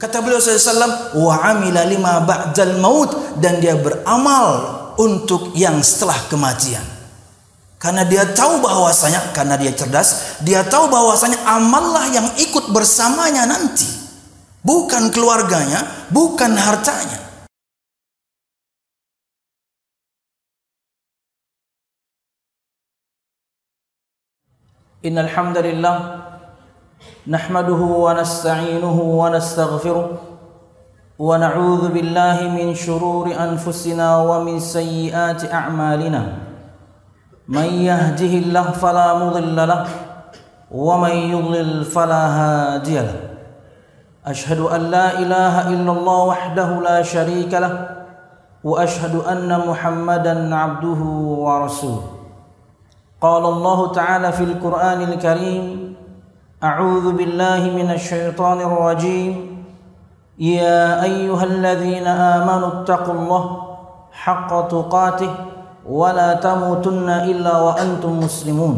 Kata beliau SAW, wa amila lima ba'dal maut dan dia beramal untuk yang setelah kematian. Karena dia tahu bahwasanya karena dia cerdas, dia tahu bahwasanya amallah yang ikut bersamanya nanti. Bukan keluarganya, bukan hartanya. Innal hamdalillah نحمده ونستعينه ونستغفره ونعوذ بالله من شرور أنفسنا ومن سيئات أعمالنا. من يهده الله فلا مضل له ومن يضلل فلا هادي له. أشهد أن لا إله إلا الله وحده لا شريك له وأشهد أن محمدا عبده ورسوله. قال الله تعالى في القرآن الكريم أعوذ بالله من الشيطان الرجيم. يا أيها الذين آمنوا اتقوا الله حق تقاته ولا تموتن إلا وأنتم مسلمون.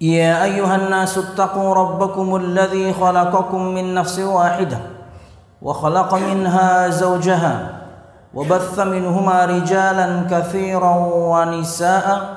يا أيها الناس اتقوا ربكم الذي خلقكم من نفس واحدة وخلق منها زوجها وبث منهما رجالا كثيرا ونساء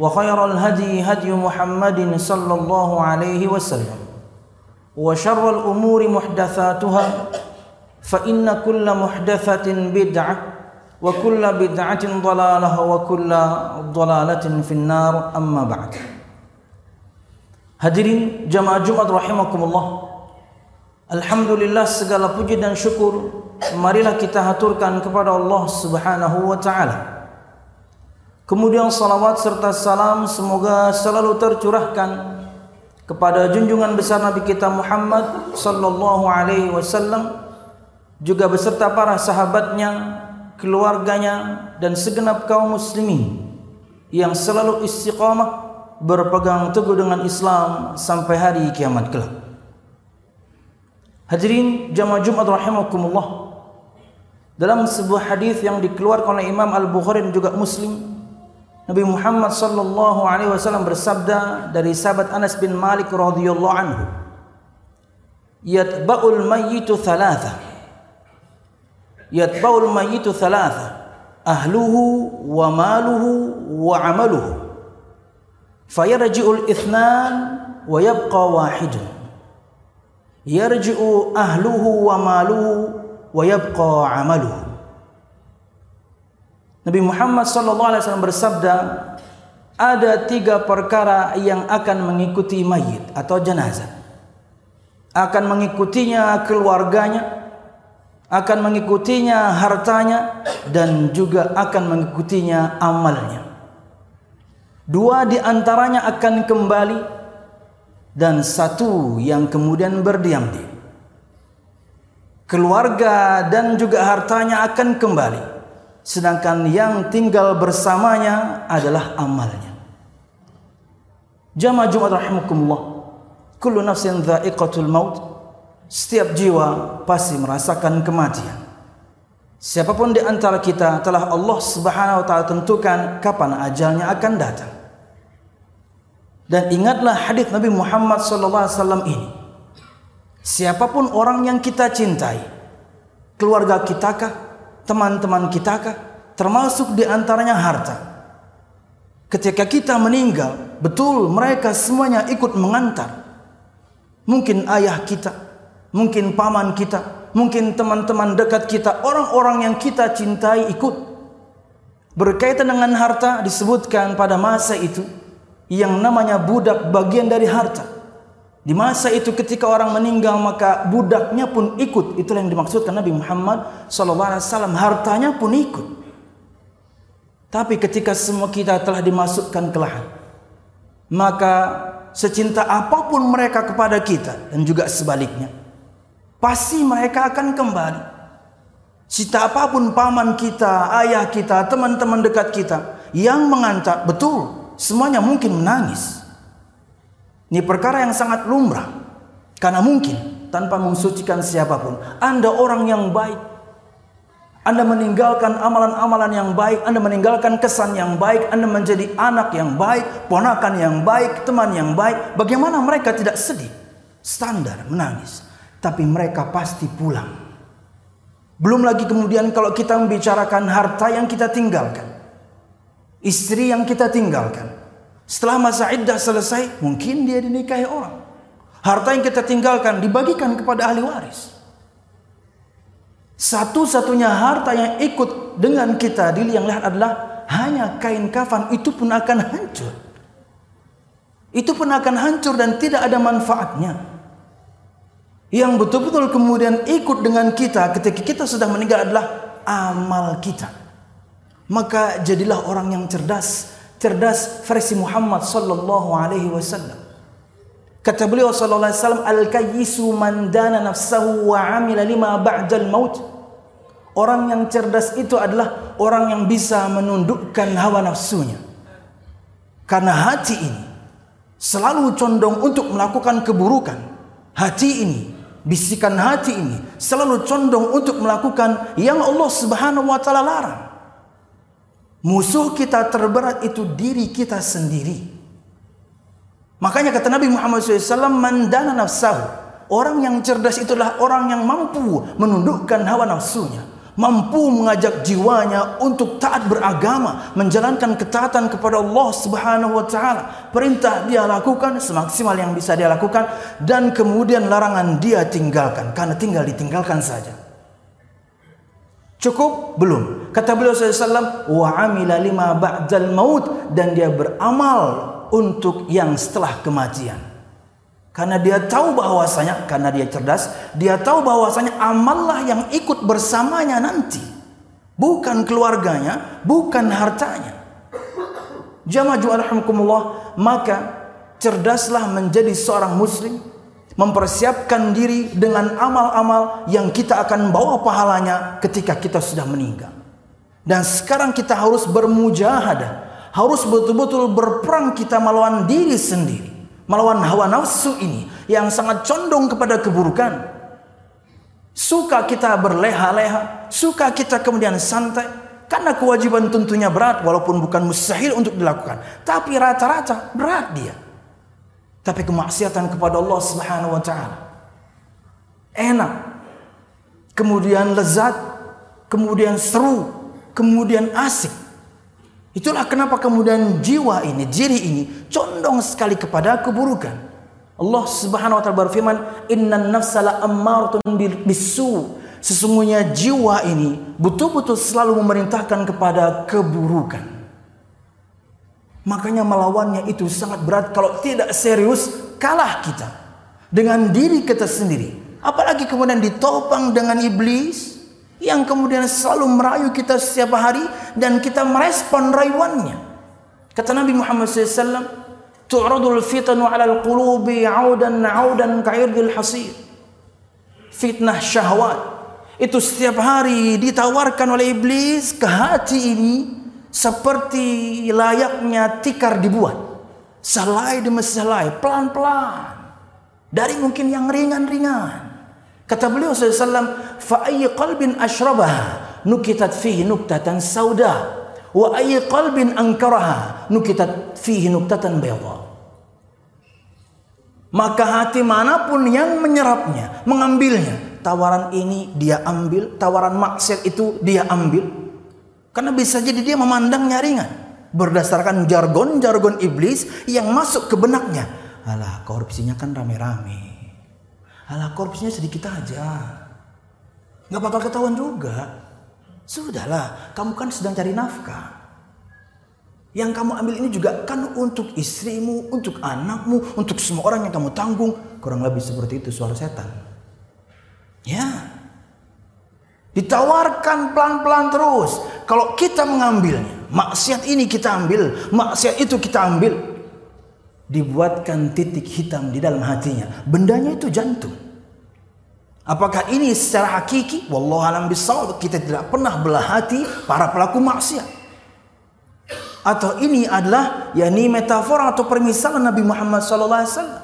وخير الهدي هدي محمد صلى الله عليه وسلم وشر الأمور محدثاتها فإن كل محدثة بدعة وكل بدعة ضلالة وكل ضلالة في النار. أما بعد. هدري جمع جمعة رحمكم الله الحمد لله سجل بجدا شكر مريلا كتاب تركا كبر الله سبحانه وتعالى Kemudian salawat serta salam semoga selalu tercurahkan kepada junjungan besar Nabi kita Muhammad sallallahu alaihi wasallam juga beserta para sahabatnya, keluarganya dan segenap kaum muslimin yang selalu istiqamah berpegang teguh dengan Islam sampai hari kiamat kelak. Hadirin jamaah Jumat rahimakumullah. Dalam sebuah hadis yang dikeluarkan oleh Imam Al-Bukhari dan juga Muslim Nabi Muhammad sallallahu alaihi wasallam bersabda dari sahabat Anas bin Malik radhiyallahu anhu Yatba'ul mayyitu thalatha Yatba'ul mayyitu thalatha ahluhu wa maluhu wa amaluhu fayarji'ul ithnan wa yabqa wahidun yarji'u ahluhu wa maluhu wa yabqa amaluhu Nabi Muhammad SAW bersabda, ada tiga perkara yang akan mengikuti mayit atau jenazah. Akan mengikutinya keluarganya, akan mengikutinya hartanya, dan juga akan mengikutinya amalnya. Dua di antaranya akan kembali, dan satu yang kemudian berdiam diri. Keluarga dan juga hartanya akan kembali sedangkan yang tinggal bersamanya adalah amalnya. Jamaah Jumat rahimakumullah. Kullu nafsin dha'iqatul maut. Setiap jiwa pasti merasakan kematian. Siapapun di antara kita telah Allah Subhanahu wa taala tentukan kapan ajalnya akan datang. Dan ingatlah hadis Nabi Muhammad sallallahu alaihi wasallam ini. Siapapun orang yang kita cintai, keluarga kita kah, teman-teman kita kah? Termasuk di antaranya harta. Ketika kita meninggal, betul mereka semuanya ikut mengantar. Mungkin ayah kita, mungkin paman kita, mungkin teman-teman dekat kita, orang-orang yang kita cintai ikut. Berkaitan dengan harta disebutkan pada masa itu yang namanya budak bagian dari harta. Di masa itu ketika orang meninggal maka budaknya pun ikut. Itulah yang dimaksudkan Nabi Muhammad SAW. Hartanya pun ikut. Tapi ketika semua kita telah dimasukkan ke lahan. Maka secinta apapun mereka kepada kita. Dan juga sebaliknya. pasti mereka akan kembali. Cita apapun paman kita, ayah kita, teman-teman dekat kita yang mengantar, betul, semuanya mungkin menangis. Ini perkara yang sangat lumrah. Karena mungkin tanpa mensucikan siapa pun, Anda orang yang baik, anda meninggalkan amalan-amalan yang baik, Anda meninggalkan kesan yang baik, Anda menjadi anak yang baik, ponakan yang baik, teman yang baik. Bagaimana mereka tidak sedih? Standar menangis, tapi mereka pasti pulang. Belum lagi kemudian kalau kita membicarakan harta yang kita tinggalkan. Istri yang kita tinggalkan. Setelah masa iddah selesai, mungkin dia dinikahi orang. Harta yang kita tinggalkan dibagikan kepada ahli waris. Satu-satunya harta yang ikut dengan kita di liang lahat adalah hanya kain kafan itu pun akan hancur. Itu pun akan hancur dan tidak ada manfaatnya yang betul-betul kemudian ikut dengan kita ketika kita sudah meninggal adalah amal kita. Maka jadilah orang yang cerdas, cerdas versi Muhammad sallallahu alaihi wasallam. Kata beliau sallallahu alaihi wasallam, "Al-kayyisu man dana nafsahu wa 'amila lima ba'dal maut." Orang yang cerdas itu adalah orang yang bisa menundukkan hawa nafsunya. Karena hati ini selalu condong untuk melakukan keburukan. Hati ini bisikan hati ini selalu condong untuk melakukan yang Allah Subhanahu wa taala larang. Musuh kita terberat itu diri kita sendiri. Makanya kata Nabi Muhammad SAW, mandana nafsahu. Orang yang cerdas itulah orang yang mampu menundukkan hawa nafsunya mampu mengajak jiwanya untuk taat beragama, menjalankan ketaatan kepada Allah Subhanahu wa taala. Perintah dia lakukan semaksimal yang bisa dia lakukan dan kemudian larangan dia tinggalkan karena tinggal ditinggalkan saja. Cukup? Belum. Kata beliau SAW, wa amila lima ba'dal maut dan dia beramal untuk yang setelah kematian. Karena dia tahu bahwasanya karena dia cerdas, dia tahu bahwasanya amallah yang ikut bersamanya nanti. Bukan keluarganya, bukan hartanya. Jama'ah alhamdulillah, maka cerdaslah menjadi seorang muslim, mempersiapkan diri dengan amal-amal yang kita akan bawa pahalanya ketika kita sudah meninggal. Dan sekarang kita harus bermujahadah, harus betul-betul berperang kita melawan diri sendiri melawan hawa nafsu ini yang sangat condong kepada keburukan. Suka kita berleha-leha, suka kita kemudian santai, karena kewajiban tentunya berat walaupun bukan mustahil untuk dilakukan. Tapi rata-rata berat dia. Tapi kemaksiatan kepada Allah Subhanahu wa taala enak. Kemudian lezat, kemudian seru, kemudian asik. Itulah kenapa kemudian jiwa ini, diri ini condong sekali kepada keburukan. Allah Subhanahu wa taala berfirman, "Innan nafsala ammaratun bisu." Sesungguhnya jiwa ini betul-betul selalu memerintahkan kepada keburukan. Makanya melawannya itu sangat berat kalau tidak serius kalah kita dengan diri kita sendiri. Apalagi kemudian ditopang dengan iblis yang kemudian selalu merayu kita setiap hari dan kita merespon rayuannya. Kata Nabi Muhammad SAW, "Tu'radul fitanu 'ala al-qulubi 'audan 'audan ka'irdil hasir." Fitnah syahwat itu setiap hari ditawarkan oleh iblis ke hati ini seperti layaknya tikar dibuat. Selai demi selai, pelan-pelan. Dari mungkin yang ringan-ringan Kata beliau SAW, فَأَيِّ قَلْبٍ أَشْرَبَهَا نُكِتَتْ فِيهِ نُكْتَةً سَوْدَى وَأَيِّ قَلْبٍ أَنْكَرَهَا نُكِتَتْ فِيهِ نُكْتَةً بَيْضَى Maka hati manapun yang menyerapnya, mengambilnya, tawaran ini dia ambil, tawaran maksiat itu dia ambil. Karena bisa jadi dia memandangnya ringan. Berdasarkan jargon-jargon iblis yang masuk ke benaknya. Alah korupsinya kan rame-rame. Alah korupsinya sedikit aja. Nggak bakal ketahuan juga. Sudahlah, kamu kan sedang cari nafkah. Yang kamu ambil ini juga kan untuk istrimu, untuk anakmu, untuk semua orang yang kamu tanggung. Kurang lebih seperti itu suara setan. Ya. Ditawarkan pelan-pelan terus. Kalau kita mengambilnya, maksiat ini kita ambil, maksiat itu kita ambil dibuatkan titik hitam di dalam hatinya. Bendanya itu jantung. Apakah ini secara hakiki? Wallahu alam bisawab. Kita tidak pernah belah hati para pelaku maksiat. Atau ini adalah yakni metafora atau permisalan Nabi Muhammad wasallam.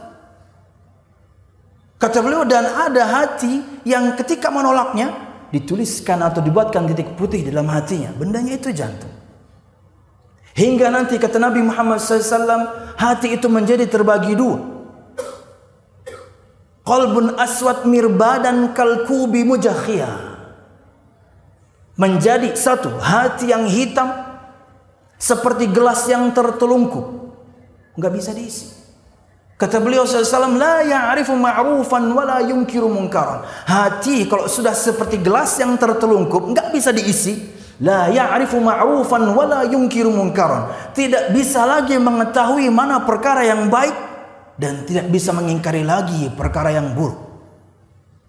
Kata beliau dan ada hati yang ketika menolaknya dituliskan atau dibuatkan titik putih dalam hatinya. Bendanya itu jantung. Hingga nanti kata Nabi Muhammad SAW, hati itu menjadi terbagi dua. Qalbun aswad mirbadan kalkubi mujakhiyah. Menjadi satu, hati yang hitam seperti gelas yang tertelungkup. Enggak bisa diisi. Kata beliau SAW, La ya'rifu ma'rufan wa la yunkiru munkaran. Hati kalau sudah seperti gelas yang tertelungkup, enggak bisa diisi. La ya'rifu ma'rufan wa la yunkiru munkaran. Tidak bisa lagi mengetahui mana perkara yang baik dan tidak bisa mengingkari lagi perkara yang buruk.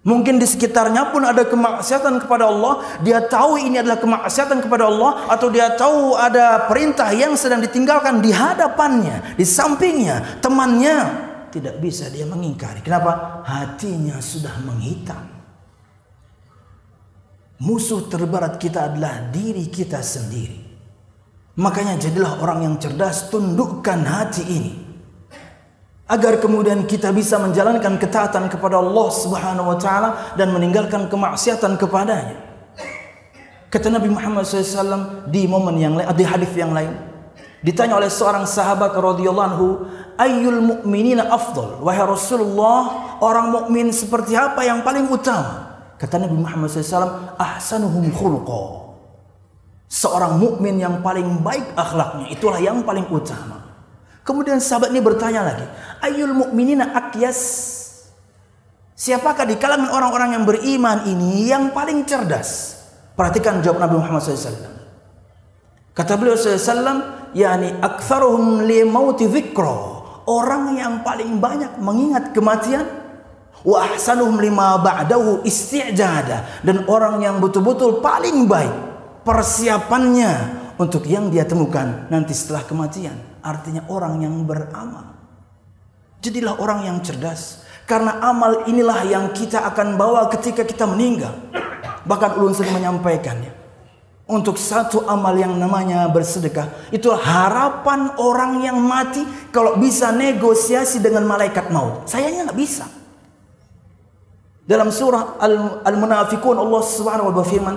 Mungkin di sekitarnya pun ada kemaksiatan kepada Allah, dia tahu ini adalah kemaksiatan kepada Allah atau dia tahu ada perintah yang sedang ditinggalkan di hadapannya, di sampingnya, temannya tidak bisa dia mengingkari. Kenapa? Hatinya sudah menghitam. Musuh terberat kita adalah diri kita sendiri. Makanya jadilah orang yang cerdas, tundukkan hati ini. Agar kemudian kita bisa menjalankan ketaatan kepada Allah Subhanahu wa taala dan meninggalkan kemaksiatan kepadanya. Kata Nabi Muhammad SAW di momen yang lain, di hadis yang lain, ditanya oleh seorang sahabat radhiyallahu anhu, "Ayyul mu'minina afdal?" Wahai Rasulullah, orang mukmin seperti apa yang paling utama? Kata Nabi Muhammad SAW, ahsanuhum khulqa. Seorang mukmin yang paling baik akhlaknya itulah yang paling utama. Kemudian sahabat ini bertanya lagi, ayul mukminina akyas? Siapakah di kalangan orang-orang yang beriman ini yang paling cerdas? Perhatikan jawab Nabi Muhammad SAW. Kata beliau SAW, yakni aktsaruhum li mauti. Orang yang paling banyak mengingat kematian wa ahsanuhum lima ba'dahu isti'jada. Dan orang yang betul-betul paling baik persiapannya untuk yang dia temukan nanti setelah kematian. Artinya orang yang beramal. Jadilah orang yang cerdas. Karena amal inilah yang kita akan bawa ketika kita meninggal. Bahkan ulun sering menyampaikannya. Untuk satu amal yang namanya bersedekah itu harapan orang yang mati kalau bisa negosiasi dengan malaikat maut. Sayangnya nggak bisa dalam surah Al-Munafikun Allah Subhanahu wa berfirman,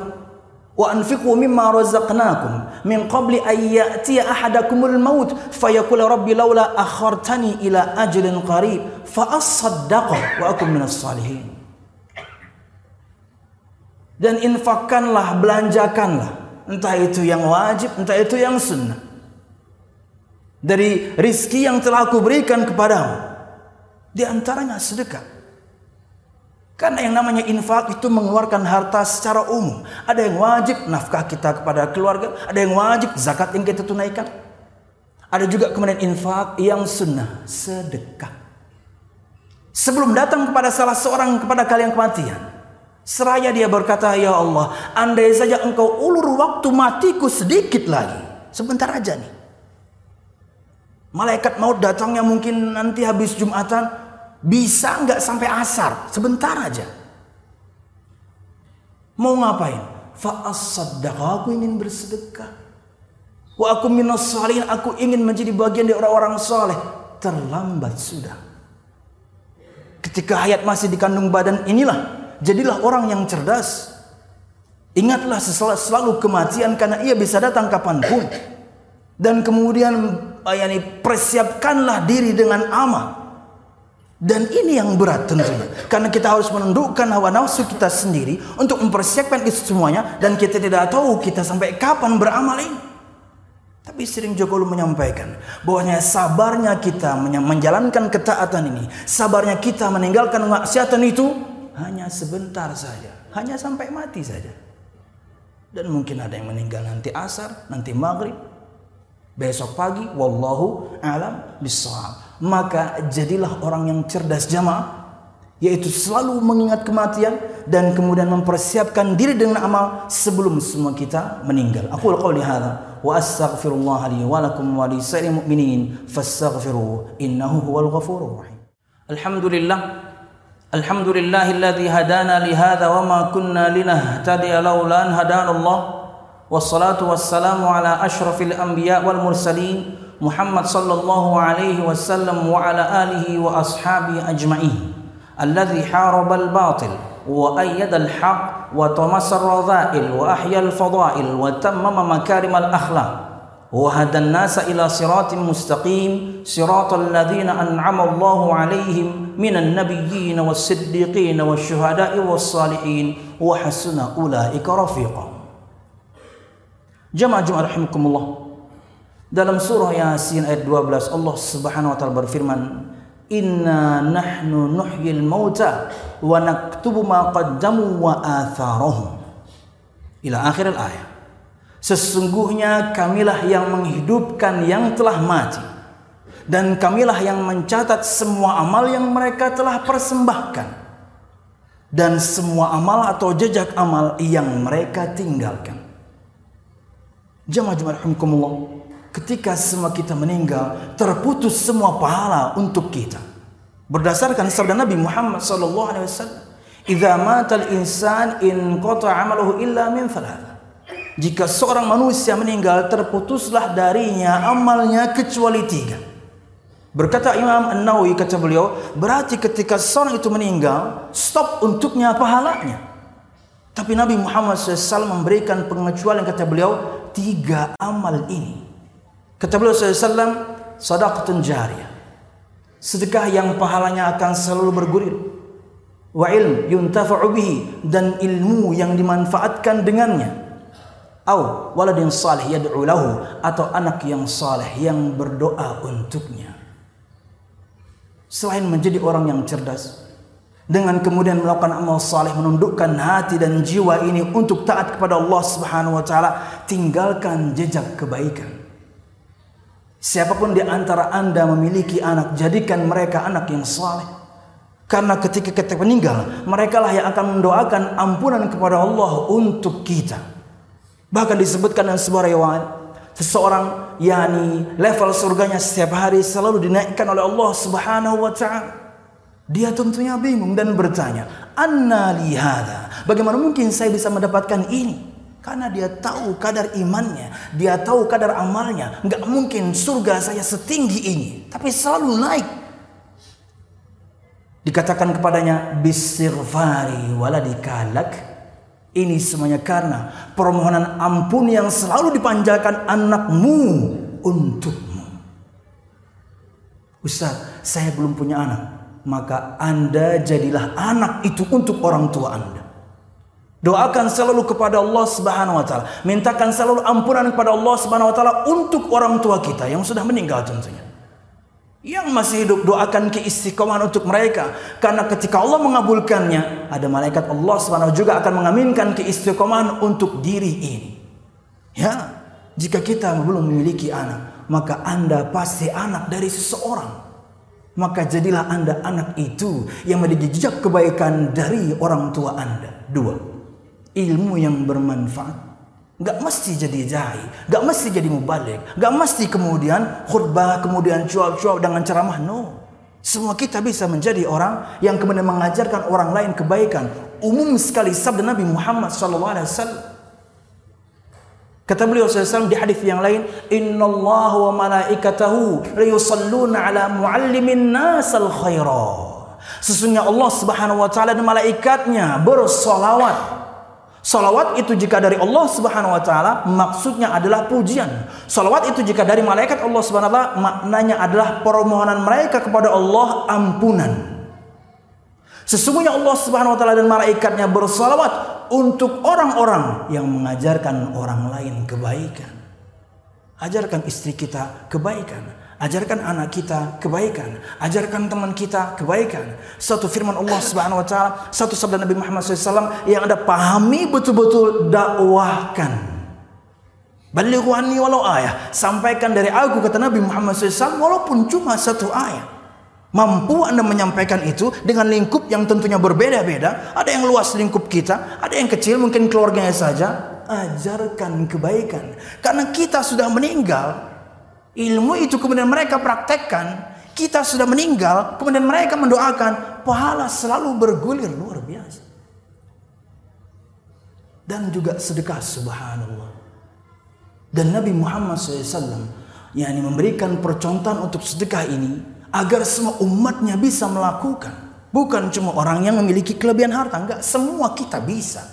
"Wa anfiqu mimma razaqnakum min qabli an ya'tiya ahadakumul maut fayaqul rabbi laula akhartani ila ajalin qarib fa asaddaqa wa akum minas salihin." Dan infakkanlah, belanjakanlah, entah itu yang wajib, entah itu yang sunnah. Dari rizki yang telah aku berikan kepadamu. Di antaranya sedekah. Karena yang namanya infak itu mengeluarkan harta secara umum. Ada yang wajib nafkah kita kepada keluarga, ada yang wajib zakat yang kita tunaikan. Ada juga kemudian infak yang sunnah, sedekah. Sebelum datang kepada salah seorang kepada kalian kematian, seraya dia berkata, "Ya Allah, andai saja engkau ulur waktu matiku sedikit lagi, sebentar aja nih." Malaikat maut datangnya mungkin nanti habis Jumatan, bisa nggak sampai asar? Sebentar aja. Mau ngapain? Fa'asaddaqa, aku ingin bersedekah. Wa aku minas aku ingin menjadi bagian dari orang-orang saleh. Terlambat sudah. Ketika hayat masih dikandung badan inilah, jadilah orang yang cerdas. Ingatlah selalu kematian karena ia bisa datang kapan pun. Dan kemudian yani, persiapkanlah diri dengan amal. Dan ini yang berat tentunya. Karena kita harus menundukkan hawa nafsu kita sendiri untuk mempersiapkan itu semuanya. Dan kita tidak tahu kita sampai kapan beramal ini. Tapi sering Jokowi menyampaikan bahwanya sabarnya kita menjalankan ketaatan ini, sabarnya kita meninggalkan maksiatan itu hanya sebentar saja, hanya sampai mati saja. Dan mungkin ada yang meninggal nanti asar, nanti maghrib, besok pagi, wallahu alam bisawab maka jadilah orang yang cerdas jamaah yaitu selalu mengingat kematian dan kemudian mempersiapkan diri dengan amal sebelum semua kita meninggal. Aku lakukan hadza. Wa astaghfirullah li wa lakum wa li sari mu'minin fastaghfiru innahu huwal ghafurur rahim. Alhamdulillah. Alhamdulillah alladhi hadana li hadza wa ma kunna linahtadiya laula an hadana Allah. Wassalatu wassalamu ala asyrafil anbiya wal mursalin. محمد صلى الله عليه وسلم وعلى آله وأصحابه أجمعين. الذي حارب الباطل وأيد الحق وطمس الرذائل وأحيا الفضائل وتمم مكارم الأخلاق. وهدى الناس إلى صراط مستقيم. صراط الذين أنعم الله عليهم من النبيين والصديقين والشهداء والصالحين. وحسن أولئك رفيقا. جمع جمع رحمكم الله. Dalam surah Yasin ayat 12 Allah Subhanahu wa taala berfirman Inna nahnu nuhyil mauta wa naktubu ma qaddamu wa atharahum ila akhir al-ayat Sesungguhnya kamilah yang menghidupkan yang telah mati. Dan kamilah yang mencatat semua amal yang mereka telah persembahkan. Dan semua amal atau jejak amal yang mereka tinggalkan. Jemaah rahimkumullah. Ketika semua kita meninggal, terputus semua pahala untuk kita. Berdasarkan sabda Nabi Muhammad sallallahu alaihi wasallam, "Idza mata al-insan in qata 'amaluhu illa min thalath." Jika seorang manusia meninggal terputuslah darinya amalnya kecuali tiga. Berkata Imam An-Nawawi kata beliau, berarti ketika seorang itu meninggal, stop untuknya pahalanya. Tapi Nabi Muhammad SAW memberikan pengecualian kata beliau, tiga amal ini. Kata beliau SAW, sadaqatun jariyah. Sedekah yang pahalanya akan selalu bergulir. Wa ilm yuntafa'u bihi dan ilmu yang dimanfaatkan dengannya au waladin salih yad'u lahu atau anak yang saleh yang berdoa untuknya. Selain menjadi orang yang cerdas dengan kemudian melakukan amal saleh menundukkan hati dan jiwa ini untuk taat kepada Allah Subhanahu wa taala, tinggalkan jejak kebaikan. Siapa pun di antara Anda memiliki anak, jadikan mereka anak yang saleh. Karena ketika kita meninggal, mereka lah yang akan mendoakan ampunan kepada Allah untuk kita. Bahkan disebutkan dalam sebuah riwayat seseorang yakni level surganya setiap hari selalu dinaikkan oleh Allah Subhanahu wa taala. Dia tentunya bingung dan bertanya, "Anna li Bagaimana mungkin saya bisa mendapatkan ini? Karena dia tahu kadar imannya, dia tahu kadar amalnya. Enggak mungkin surga saya setinggi ini, tapi selalu naik. Dikatakan kepadanya, "Bisirfari waladikalak." Ini semuanya karena permohonan ampun yang selalu dipanjatkan anakmu untukmu. Ustaz, saya belum punya anak. Maka Anda jadilah anak itu untuk orang tua Anda. Doakan selalu kepada Allah Subhanahu wa taala. Mintakan selalu ampunan kepada Allah Subhanahu wa taala untuk orang tua kita yang sudah meninggal tentunya. Yang masih hidup doakan keistiqomahan untuk mereka karena ketika Allah mengabulkannya ada malaikat Allah Subhanahu juga akan mengaminkan keistiqomahan untuk diri ini. Ya, jika kita belum memiliki anak, maka Anda pasti anak dari seseorang. Maka jadilah Anda anak itu yang memiliki jejak kebaikan dari orang tua Anda. Dua, ilmu yang bermanfaat Gak mesti jadi jahil, gak mesti jadi mubalik, gak mesti kemudian khutbah, kemudian cuap-cuap dengan ceramah. No. Semua kita bisa menjadi orang yang kemudian mengajarkan orang lain kebaikan. Umum sekali sabda Nabi Muhammad SAW. Kata beliau SAW di hadis yang lain, Inna Allah wa malaikatahu yusalluna ala muallimin nasal khaira. Sesungguhnya Allah Subhanahu wa taala dan malaikatnya bersolawat Salawat itu jika dari Allah Subhanahu wa taala maksudnya adalah pujian. Salawat itu jika dari malaikat Allah Subhanahu wa taala maknanya adalah permohonan mereka kepada Allah ampunan. Sesungguhnya Allah Subhanahu wa taala dan malaikatnya bersalawat untuk orang-orang yang mengajarkan orang lain kebaikan. Ajarkan istri kita kebaikan. Ajarkan anak kita kebaikan, ajarkan teman kita kebaikan. Satu firman Allah Subhanahu wa taala, satu sabda Nabi Muhammad SAW yang Anda pahami betul-betul dakwahkan. Balighu anni walau ayah. Sampaikan dari aku kata Nabi Muhammad SAW walaupun cuma satu ayat. Mampu Anda menyampaikan itu dengan lingkup yang tentunya berbeda-beda. Ada yang luas lingkup kita, ada yang kecil mungkin keluarganya saja. Ajarkan kebaikan. Karena kita sudah meninggal, Ilmu itu kemudian mereka praktekkan. Kita sudah meninggal, kemudian mereka mendoakan, pahala selalu bergulir luar biasa. Dan juga sedekah subhanallah. Dan Nabi Muhammad SAW yakni memberikan percontohan untuk sedekah ini agar semua umatnya bisa melakukan. Bukan cuma orang yang memiliki kelebihan harta, enggak, semua kita bisa.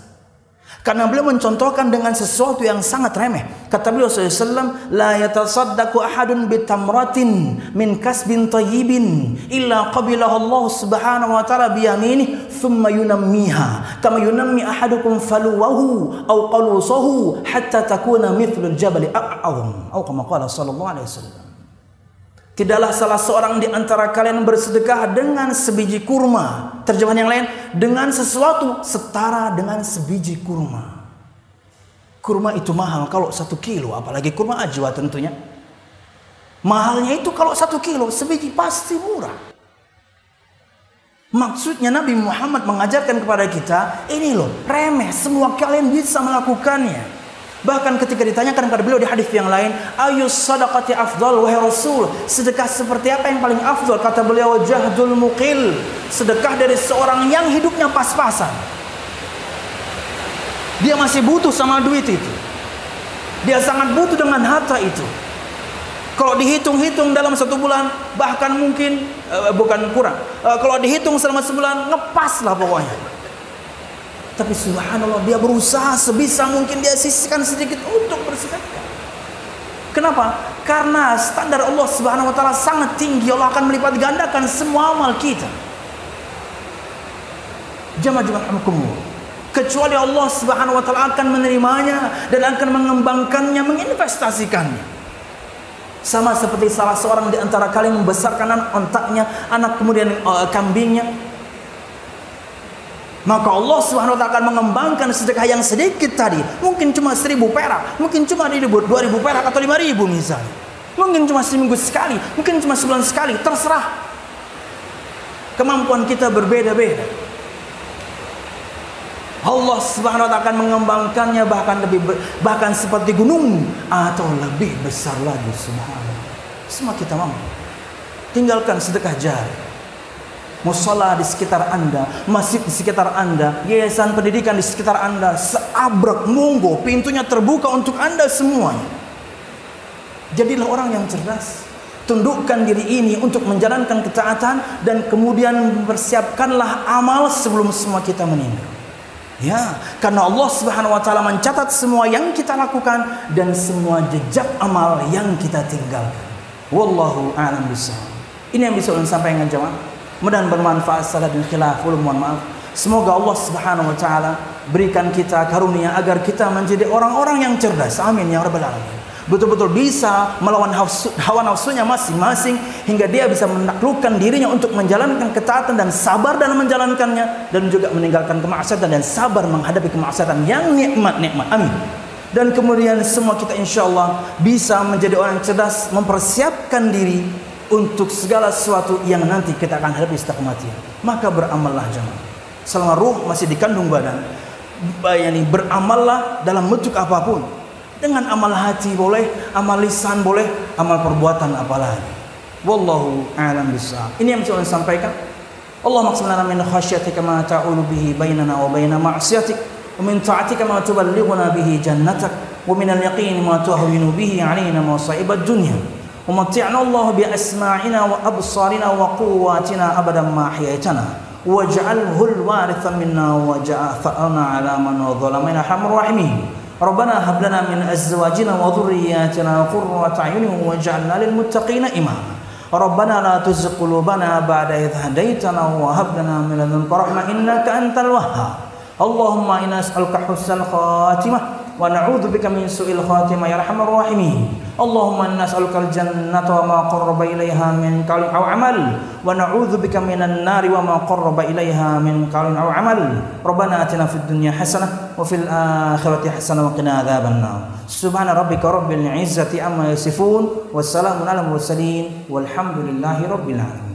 Karena beliau mencontohkan dengan sesuatu yang sangat remeh. Kata beliau SAW, La yatasaddaqu ahadun bitamratin min kasbin tayyibin illa qabilah Allah subhanahu wa ta'ala biyamini thumma yunammiha kama yunammi ahadukum faluwahu au qalusahu hatta takuna mithlul jabali a'awam. Atau kama qala sallallahu alaihi wasallam. Tidaklah salah seorang di antara kalian bersedekah dengan sebiji kurma. Terjemahan yang lain, dengan sesuatu setara dengan sebiji kurma. Kurma itu mahal kalau satu kilo, apalagi kurma ajwa tentunya. Mahalnya itu kalau satu kilo, sebiji pasti murah. Maksudnya Nabi Muhammad mengajarkan kepada kita, ini loh, remeh, semua kalian bisa melakukannya. Bahkan ketika ditanyakan kepada beliau di hadis yang lain, ayus sadaqati afdal wahai Rasul, sedekah seperti apa yang paling afdal? Kata beliau, jahdul muqil, sedekah dari seorang yang hidupnya pas-pasan. Dia masih butuh sama duit itu. Dia sangat butuh dengan harta itu. Kalau dihitung-hitung dalam satu bulan, bahkan mungkin uh, bukan kurang. Uh, kalau dihitung selama sebulan, ngepas lah pokoknya. Tapi subhanallah dia berusaha sebisa mungkin dia sisihkan sedikit untuk bersedekah. Kenapa? Karena standar Allah Subhanahu wa taala sangat tinggi. Allah akan melipat gandakan semua amal kita. Jamaah-jamaah Kecuali Allah Subhanahu wa taala akan menerimanya dan akan mengembangkannya, menginvestasikannya. Sama seperti salah seorang di antara kalian membesarkan ontaknya, anak kemudian uh, kambingnya, maka Allah taala akan mengembangkan sedekah yang sedikit tadi. Mungkin cuma seribu perak, mungkin cuma ribu, dua ribu perak atau lima ribu misalnya. Mungkin cuma seminggu sekali, mungkin cuma sebulan sekali, terserah. Kemampuan kita berbeda-beda. Allah taala akan mengembangkannya bahkan lebih bahkan seperti gunung atau lebih besar lagi subhanallah. Semua kita mampu. Tinggalkan sedekah jari musola di sekitar Anda, masjid di sekitar Anda, yayasan pendidikan di sekitar Anda, seabrek monggo, pintunya terbuka untuk Anda semuanya. Jadilah orang yang cerdas. Tundukkan diri ini untuk menjalankan ketaatan dan kemudian persiapkanlah amal sebelum semua kita meninggal. Ya, karena Allah Subhanahu wa taala mencatat semua yang kita lakukan dan semua jejak amal yang kita tinggalkan. Wallahu a'lam bishawab. Ini yang bisa saya sampaikan jemaah. Mudah bermanfaat salah dan khilaf. Mohon maaf. Semoga Allah Subhanahu wa taala berikan kita karunia agar kita menjadi orang-orang yang cerdas. Amin ya rabbal alamin. Betul-betul bisa melawan hawa nafsunya masing-masing hingga dia bisa menaklukkan dirinya untuk menjalankan ketaatan dan sabar dalam menjalankannya dan juga meninggalkan kemaksiatan dan sabar menghadapi kemaksiatan yang nikmat-nikmat. Amin. Dan kemudian semua kita insya Allah bisa menjadi orang cerdas mempersiapkan diri untuk segala sesuatu yang nanti kita akan hadapi setelah kematian. Maka beramallah jemaah. Selama ruh masih dikandung badan, yani beramallah dalam bentuk apa pun. Dengan amal hati boleh, amal lisan boleh, amal perbuatan apalagi. Wallahu a'lam bishawab. Ini yang saya sampaikan. Allah maksudna min khasyatika ma ta'ulu bihi bainana wa baina ma'siyatik wa min ta'atika ma tuballighuna bihi jannatak wa min al-yaqin ma tuhawwinu bihi 'alaina masa'ib ad-dunya. ومتعنا الله بأسماعنا وأبصارنا وقواتنا أبدا ما أحييتنا. واجعله الوارث منا واجعل ثأرنا على من ظلمنا. حرم الراحمين. ربنا هب لنا من أزواجنا وذرياتنا قرة أعين واجعلنا للمتقين إماما. ربنا لا تزغ قلوبنا بعد إذ هديتنا وهب لنا من لدنك رحمة إنك أنت الوهاب. اللهم إنا نسألك حسن الخاتمة. ونعوذ بك من سوء الخاتمة يا أرحم الراحمين. اللهم إنا نسألك الجنة وما قرب إليها من قول أو عمل ونعوذ بك من النار وما قرب إليها من قول أو عمل. ربنا آتنا في الدنيا حسنة وفي الآخرة حسنة وقنا عذاب النار. سبحان ربك رب العزة عما يصفون والسلام على المرسلين والحمد لله رب العالمين.